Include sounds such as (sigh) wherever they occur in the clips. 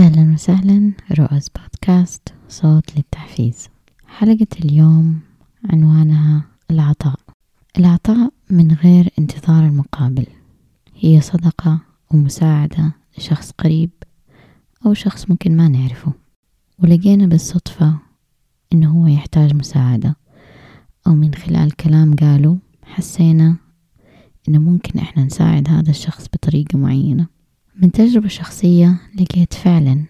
أهلا وسهلا رؤز بودكاست صوت للتحفيز. حلقة اليوم عنوانها العطاء. العطاء من غير انتظار المقابل. هي صدقة ومساعدة لشخص قريب أو شخص ممكن ما نعرفه. ولقينا بالصدفة إنه هو يحتاج مساعدة. أو من خلال كلام قاله حسينا إنه ممكن إحنا نساعد هذا الشخص بطريقة معينة. من تجربة شخصية لقيت فعلا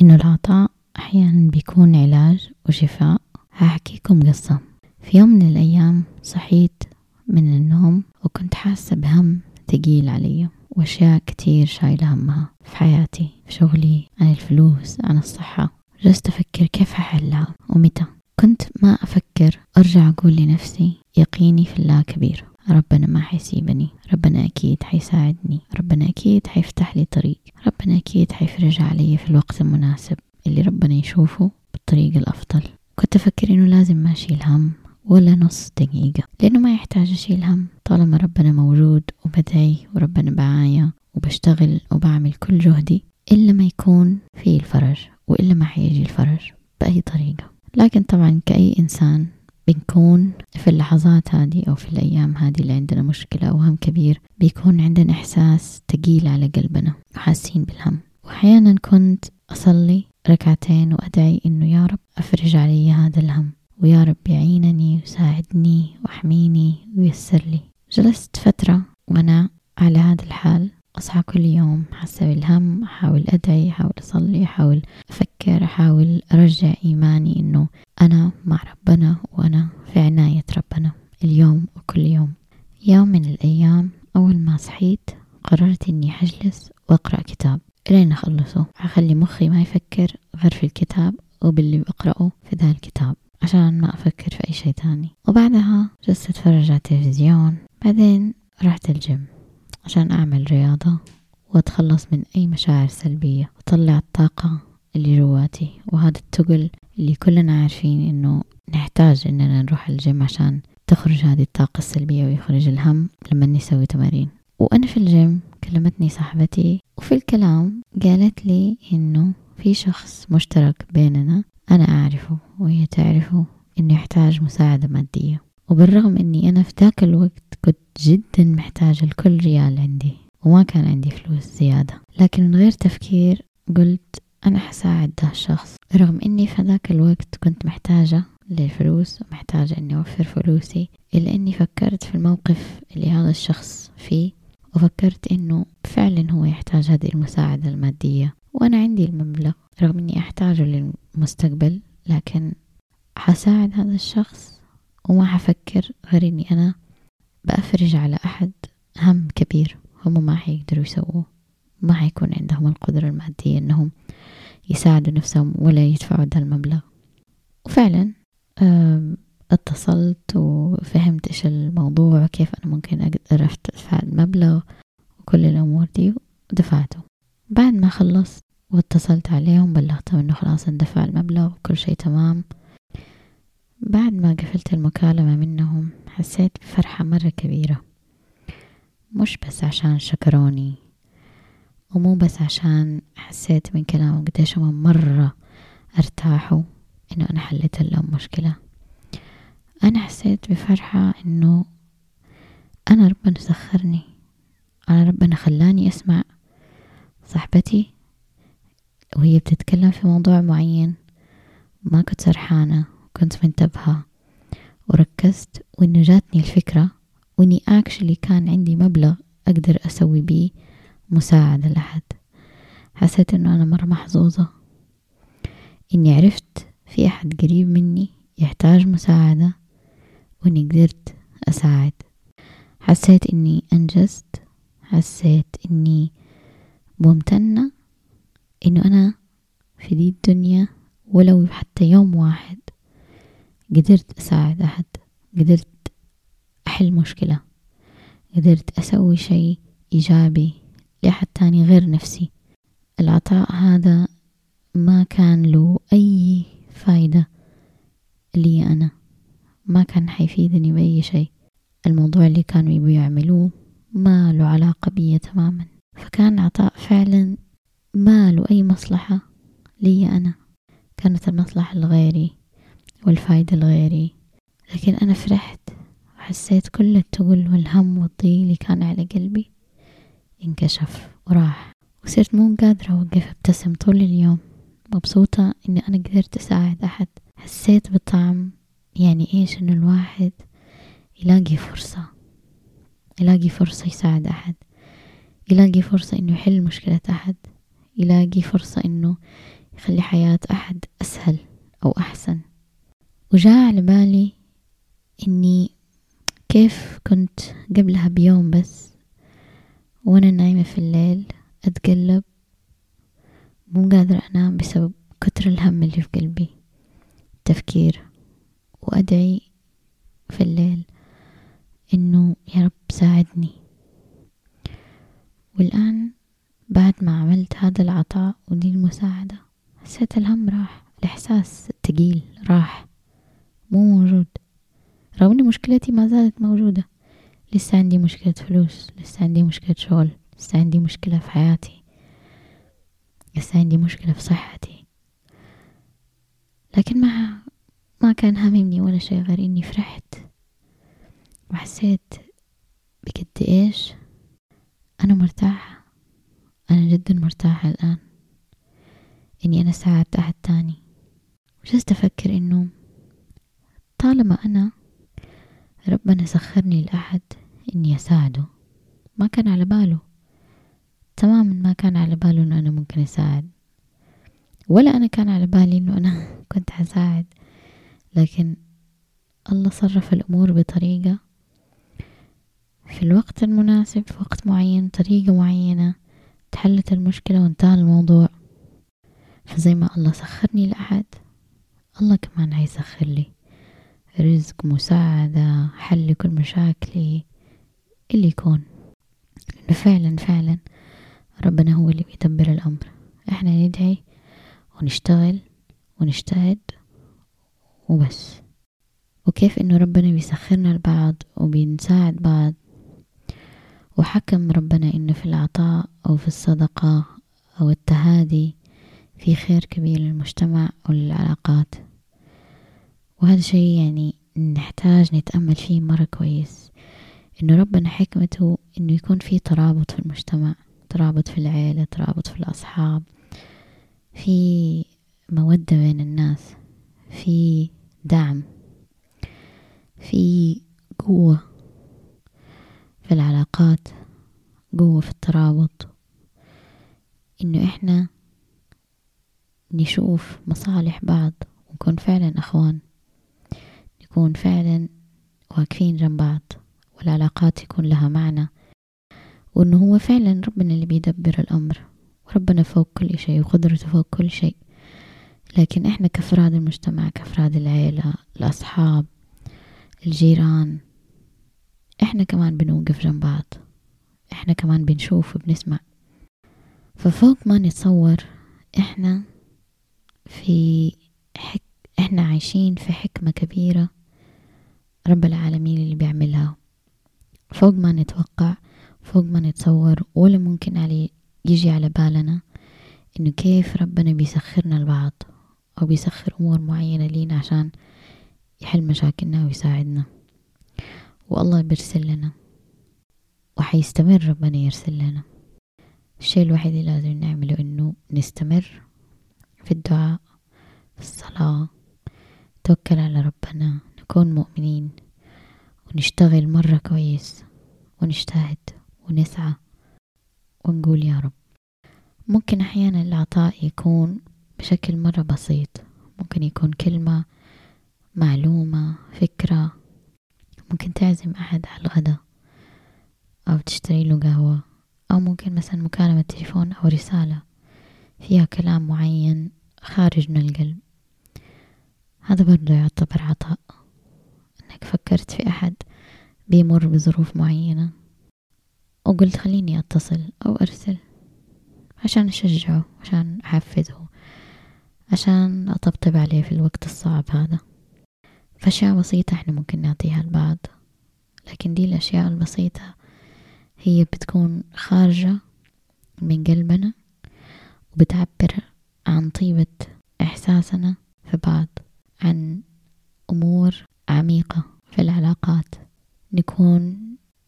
إنه العطاء أحيانا بيكون علاج وشفاء. هحكيكم قصة. في يوم من الأيام صحيت من النوم وكنت حاسة بهم ثقيل علي وأشياء كتير شايلة همها في حياتي في شغلي عن الفلوس عن الصحة. جلست أفكر كيف أحلها ومتى. كنت ما أفكر أرجع أقول لنفسي يقيني في الله كبير. ربنا ما حيسيبني ربنا أكيد حيساعدني ربنا أكيد حيفتح لي طريق ربنا أكيد حيفرج علي في الوقت المناسب اللي ربنا يشوفه بالطريقة الأفضل. كنت أفكر إنه لازم ما أشيل هم ولا نص دقيقة لأنه ما يحتاج أشيل هم طالما ربنا موجود وبدعي وربنا معايا وبشتغل وبعمل كل جهدي إلا ما يكون في الفرج وإلا ما حيجي الفرج بأي طريقة. لكن طبعا كأي إنسان بنكون في اللحظات هذه أو في الأيام هذه اللي عندنا مشكلة أو هم كبير بيكون عندنا إحساس تقيل على قلبنا وحاسين بالهم. وأحيانا كنت أصلي ركعتين وأدعي إنه يا رب أفرج علي هذا الهم ويا رب يعينني ويساعدني وأحميني ويسر لي. جلست فترة وأنا على هذا الحال أصحى كل يوم حاسة بالهم أحاول أدعي أحاول أصلي أحاول أفكر أحاول أرجع إيماني إنه أنا مع ربنا وأنا في عناية ربنا اليوم وكل يوم يوم من الأيام أول ما صحيت قررت إني حجلس وأقرأ إلين أخلصه أخلي مخي ما يفكر غير في الكتاب وباللي بقرأه في ذا الكتاب عشان ما أفكر في أي شيء تاني. وبعدها جلست أتفرج على التلفزيون. بعدين رحت الجيم عشان أعمل رياضة وأتخلص من أي مشاعر سلبية. وأطلع الطاقة اللي جواتي وهذا التقل اللي كلنا عارفين إنه نحتاج إننا نروح الجيم عشان تخرج هذه الطاقة السلبية ويخرج الهم لما نسوي تمارين. وأنا في الجيم كلمتني صاحبتي. وفي الكلام قالت لي إنه في شخص مشترك بيننا أنا أعرفه وهي تعرفه إنه يحتاج مساعدة مادية. وبالرغم إني أنا في ذاك الوقت كنت جدا محتاجة لكل ريال عندي وما كان عندي فلوس زيادة. لكن من غير تفكير قلت أنا حساعد ده الشخص. رغم إني في ذاك الوقت كنت محتاجة للفلوس ومحتاجة إني أوفر فلوسي إلا إني فكرت في الموقف اللي هذا الشخص فيه. وفكرت إنه فعلا هو يحتاج هذه المساعدة المادية وأنا عندي المبلغ رغم إني أحتاجه للمستقبل لكن حساعد هذا الشخص وما حفكر غير إني أنا بأفرج على أحد هم كبير هم ما حيقدروا يسووه. ما حيكون عندهم القدرة المادية إنهم يساعدوا نفسهم ولا يدفعوا ده المبلغ. وفعلا اتصلت وفهمت إيش الموضوع وكيف أنا ممكن أقدر أدفع المبلغ وكل الأمور دي ودفعته. بعد ما خلصت واتصلت عليهم بلغتهم إنه خلاص اندفع المبلغ وكل شيء تمام. بعد ما قفلت المكالمة منهم حسيت بفرحة مرة كبيرة. مش بس عشان شكروني ومو بس عشان حسيت من كلامهم قديش هم مرة أرتاحوا إنه أنا حليت لهم مشكلة. أنا حسيت بفرحة إنه أنا ربنا سخرني. أنا ربنا خلاني أسمع صاحبتي وهي بتتكلم في موضوع معين. ما كنت سرحانة كنت منتبهة وركزت وإنه جاتني الفكرة وإني اكشلي كان عندي مبلغ أقدر أسوي بيه مساعدة لأحد. حسيت إنه أنا مرة محظوظة. إني عرفت في أحد قريب مني يحتاج مساعدة. وإني قدرت أساعد. حسيت إني أنجزت. حسيت إني ممتنة إنه أنا في دي الدنيا ولو حتى يوم واحد قدرت أساعد أحد. قدرت أحل مشكلة. قدرت أسوي شيء إيجابي لأحد تاني غير نفسي. العطاء هذا ما كان له أي فايدة لي أنا. ما كان حيفيدني بأي شيء. الموضوع اللي كانوا يبوا يعملوه ما له علاقة بي تماما. فكان عطاء فعلا ما له أي مصلحة لي أنا. كانت المصلحة لغيري والفايدة لغيري لكن أنا فرحت وحسيت كل التقل والهم والضيق اللي كان على قلبي انكشف وراح. وصرت مو قادرة أوقف أبتسم طول اليوم. مبسوطة إني أنا قدرت أساعد أحد. حسيت بطعم يعني إيش إنه الواحد يلاقي فرصة يلاقي فرصة يساعد أحد يلاقي فرصة إنه يحل مشكلة أحد يلاقي فرصة إنه يخلي حياة أحد أسهل أو أحسن. وجاء على بالي إني كيف كنت قبلها بيوم بس وأنا نايمة في الليل أتقلب مو قادرة أنام بسبب كتر الهم اللي في قلبي تفكير وأدعي في الليل إنه يا رب ساعدني. والآن بعد ما عملت هذا العطاء ودي المساعدة حسيت الهم راح الإحساس التقيل راح مو موجود. رغم إن مشكلتي ما زالت موجودة لسه عندي مشكلة فلوس لسه عندي مشكلة شغل لسه عندي مشكلة في حياتي لسه عندي مشكلة في صحتي. لكن ما ما كان هاممني ولا شيء غير إني فرحت. وحسيت بقد إيش أنا مرتاحة. أنا جدا مرتاحة الآن. إني أنا ساعدت أحد تاني. وجلست أفكر إنه طالما أنا ربنا سخرني لأحد إني أساعده. ما كان على باله. تماما ما كان على باله إنه أنا ممكن أساعد. ولا أنا كان على بالي إنه أنا (laughs) كنت حساعد. لكن الله صرف الأمور بطريقة في الوقت المناسب في وقت معين طريقة معينة تحلت المشكلة وانتهى الموضوع. فزي ما الله سخرني لأحد الله كمان هيسخر لي. رزق مساعدة حل كل مشاكلي اللي يكون. فعلا فعلا ربنا هو اللي بيدبر الأمر. إحنا ندعي ونشتغل ونجتهد وبس. وكيف إنه ربنا بيسخرنا البعض وبنساعد بعض. وحكم ربنا إنه في العطاء أو في الصدقة أو التهادي في خير كبير للمجتمع وللعلاقات. وهذا شيء يعني نحتاج نتأمل فيه مرة كويس. إنه ربنا حكمته إنه يكون في ترابط في المجتمع ترابط في العيلة ترابط في الأصحاب في مودة بين الناس. في دعم في قوة في العلاقات قوة في الترابط. إنه إحنا نشوف مصالح بعض ونكون فعلا أخوان نكون فعلا واقفين جنب بعض والعلاقات يكون لها معنى. وإنه هو فعلا ربنا اللي بيدبر الأمر وربنا فوق كل شيء وقدرته فوق كل شيء. لكن إحنا كأفراد المجتمع كأفراد العيلة الأصحاب الجيران إحنا كمان بنوقف جنب بعض. إحنا كمان بنشوف وبنسمع. ففوق ما نتصور إحنا في حك... إحنا عايشين في حكمة كبيرة رب العالمين اللي بيعملها. فوق ما نتوقع فوق ما نتصور ولا ممكن علي يجي على بالنا إنه كيف ربنا بيسخرنا البعض أو بيسخر أمور معينة لينا عشان يحل مشاكلنا ويساعدنا. والله بيرسل لنا وحيستمر ربنا يرسل لنا. الشيء الوحيد اللي لازم نعمله إنه نستمر في الدعاء في الصلاة توكل على ربنا نكون مؤمنين ونشتغل مرة كويس ونجتهد ونسعى ونقول يا رب. ممكن أحيانا العطاء يكون بشكل مرة بسيط. ممكن يكون كلمة معلومة فكرة. ممكن تعزم أحد على الغداء أو تشتري له قهوة. أو ممكن مثلا مكالمة تليفون أو رسالة فيها كلام معين خارج من القلب. هذا برضو يعتبر عطاء. أنك فكرت في أحد بيمر بظروف معينة وقلت خليني أتصل أو أرسل عشان أشجعه عشان أحفزه. عشان أطبطب عليه في الوقت الصعب هذا. فأشياء بسيطة إحنا ممكن نعطيها لبعض. لكن دي الأشياء البسيطة هي بتكون خارجة من قلبنا وبتعبر عن طيبة إحساسنا في بعض عن أمور عميقة في العلاقات. نكون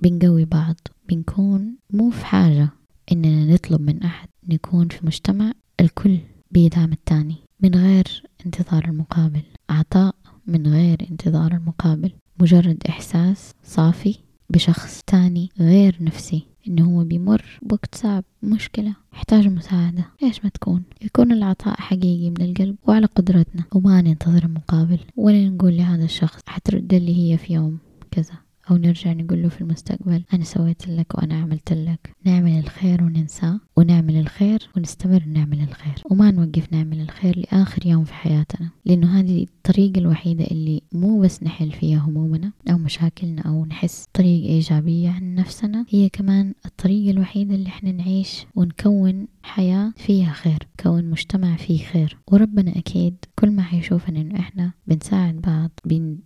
بنقوي بعض بنكون مو في حاجة إننا نطلب من أحد نكون في مجتمع الكل بيدعم التاني. من غير انتظار المقابل. عطاء من غير انتظار المقابل. مجرد إحساس صافي بشخص تاني غير نفسي. إنه هو بيمر بوقت صعب مشكلة يحتاج مساعدة. إيش ما تكون؟ يكون العطاء حقيقي من القلب وعلى قدرتنا. وما ننتظر المقابل. ولا نقول لهذا الشخص حترد لي هي في يوم كذا. أو نرجع نقول له في المستقبل أنا سويت لك وأنا عملت لك. نعمل الخير وننساه ونعمل الخير ونستمر نعمل الخير. وما نوقف نعمل الخير لآخر يوم في حياتنا. لأنه هذه الطريقة الوحيدة اللي مو بس نحل فيها همومنا أو مشاكلنا أو نحس طريقة إيجابية عن نفسنا هي كمان الطريقة الوحيدة اللي إحنا نعيش ونكون حياة فيها خير كون مجتمع فيه خير. وربنا أكيد كل ما حيشوفنا إنه إحنا بنساعد بعض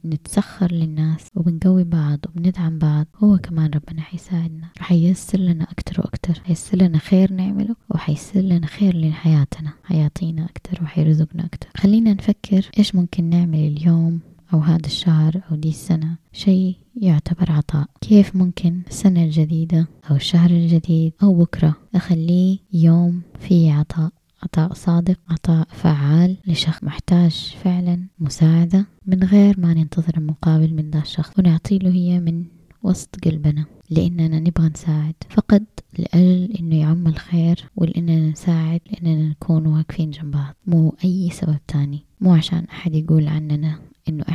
بنتسخر للناس وبنقوي بعض وبندعم بعض هو كمان ربنا حيساعدنا. حييسر لنا أكتر وأكتر. حييسر لنا خير نعمله وحييسر لنا خير لحياتنا. حيعطينا أكتر وحيرزقنا أكتر. خلينا نفكر إيش ممكن نعمل اليوم أو هذا الشهر أو دي السنة. شيء يعتبر عطاء. كيف ممكن السنة الجديدة أو الشهر الجديد أو بكرة أخليه يوم فيه عطاء؟ عطاء صادق عطاء فعال لشخص محتاج فعلا مساعدة. من غير ما ننتظر المقابل من ذا الشخص ونعطيله هي من وسط قلبنا. لأننا نبغى نساعد. فقط لأجل إنه يعم الخير ولأننا نساعد لأننا نكون واقفين جنب بعض. مو أي سبب تاني. مو عشان أحد يقول عننا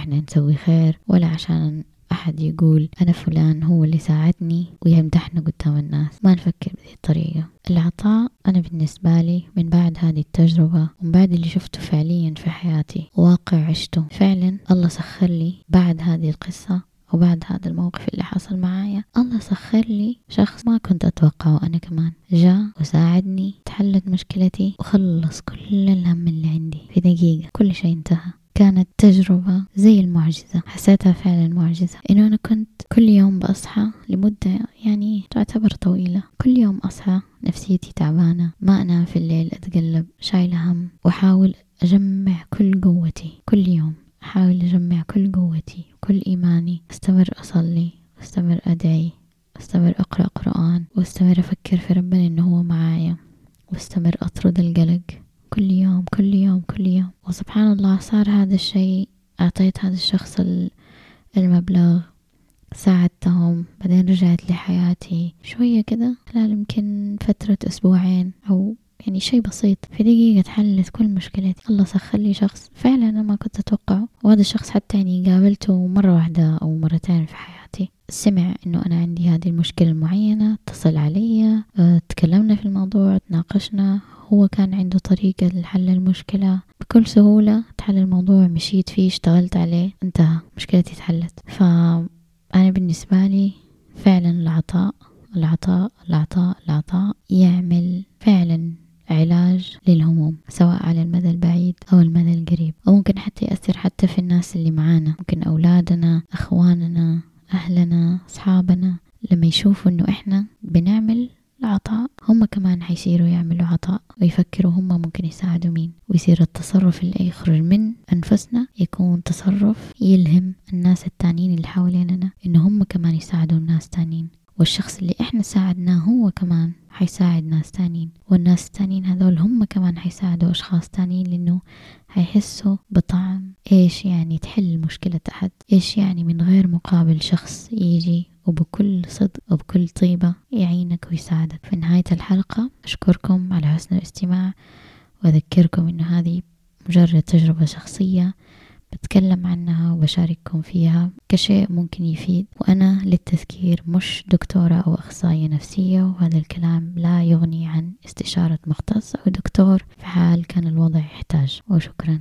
إحنا نسوي خير ولا عشان أحد يقول أنا فلان هو اللي ساعدني ويمدحنا قدام الناس. ما نفكر بهذه الطريقة. العطاء أنا بالنسبة لي من بعد هذه التجربة ومن بعد اللي شفته فعليا في حياتي واقع عشته. فعلا الله سخر لي بعد هذه القصة وبعد هذا الموقف اللي حصل معايا. الله سخر لي شخص ما كنت أتوقعه أنا كمان. جاء وساعدني تحلت مشكلتي وخلص كل الهم اللي عندي في دقيقة. كل شيء انتهى. كانت تجربة زي المعجزة حسيتها فعلا معجزة. إنه أنا كنت كل يوم بصحى لمدة يعني تعتبر طويلة. كل يوم أصحى نفسيتي تعبانة ما أنام في الليل أتقلب شايلة هم وأحاول أجمع كل قوتي. كل يوم أحاول أجمع كل قوتي وكل إيماني. أستمر أصلي أستمر أدعي أستمر أقرأ قرآن وأستمر أفكر في ربنا إنه هو معايا وأستمر أطرد القلق. كل يوم كل يوم كل يوم. وسبحان الله صار هذا الشيء. أعطيت هذا الشخص المبلغ. ساعدتهم بعدين رجعت لحياتي. شوية كده خلال يمكن فترة أسبوعين أو يعني شيء بسيط. في دقيقة تحلت كل مشكلتي. الله سخر لي شخص. فعلا أنا ما كنت أتوقعه. وهذا الشخص حتى يعني قابلته مرة واحدة أو مرتين في حياتي. سمع إنه أنا عندي هذه المشكلة المعينة. اتصل علي. آه تكلمنا في الموضوع. تناقشنا. هو كان عنده طريقة لحل المشكلة. بكل سهولة تحل الموضوع مشيت فيه اشتغلت عليه انتهى مشكلتي تحلت فأنا بالنسبة لي فعلا العطاء العطاء العطاء العطاء يعمل فعلا علاج للهموم سواء على المدى البعيد أو المدى القريب. أو ممكن حتى يأثر حتى في الناس اللي معانا. ممكن أولادنا أخواننا أهلنا أصحابنا. لما يشوفوا إنه إحنا بنعمل العطاء هم كمان حيصيروا يعملوا عطاء ويفكروا هم ممكن يساعدوا مين. ويصير التصرف اللي يخرج من أنفسنا يكون تصرف يلهم الناس التانيين اللي حواليننا إنه هم كمان يساعدوا الناس تانيين. والشخص اللي إحنا ساعدناه هو كمان حيساعد ناس تانيين. والناس التانيين هذول هم كمان حيساعدوا أشخاص تانيين لأنه حيحسوا بطعم إيش يعني تحل مشكلة أحد إيش يعني من غير مقابل شخص يجي وبكل صدق وبكل طيبة يعينك ويساعدك. في نهاية الحلقة أشكركم على حسن الاستماع. وأذكركم أنه هذه مجرد تجربة شخصية بتكلم عنها وبشارككم فيها كشيء ممكن يفيد. وأنا للتذكير مش دكتورة أو أخصائية نفسية وهذا الكلام لا يغني عن استشارة مختص أو دكتور في حال كان الوضع يحتاج. وشكرا.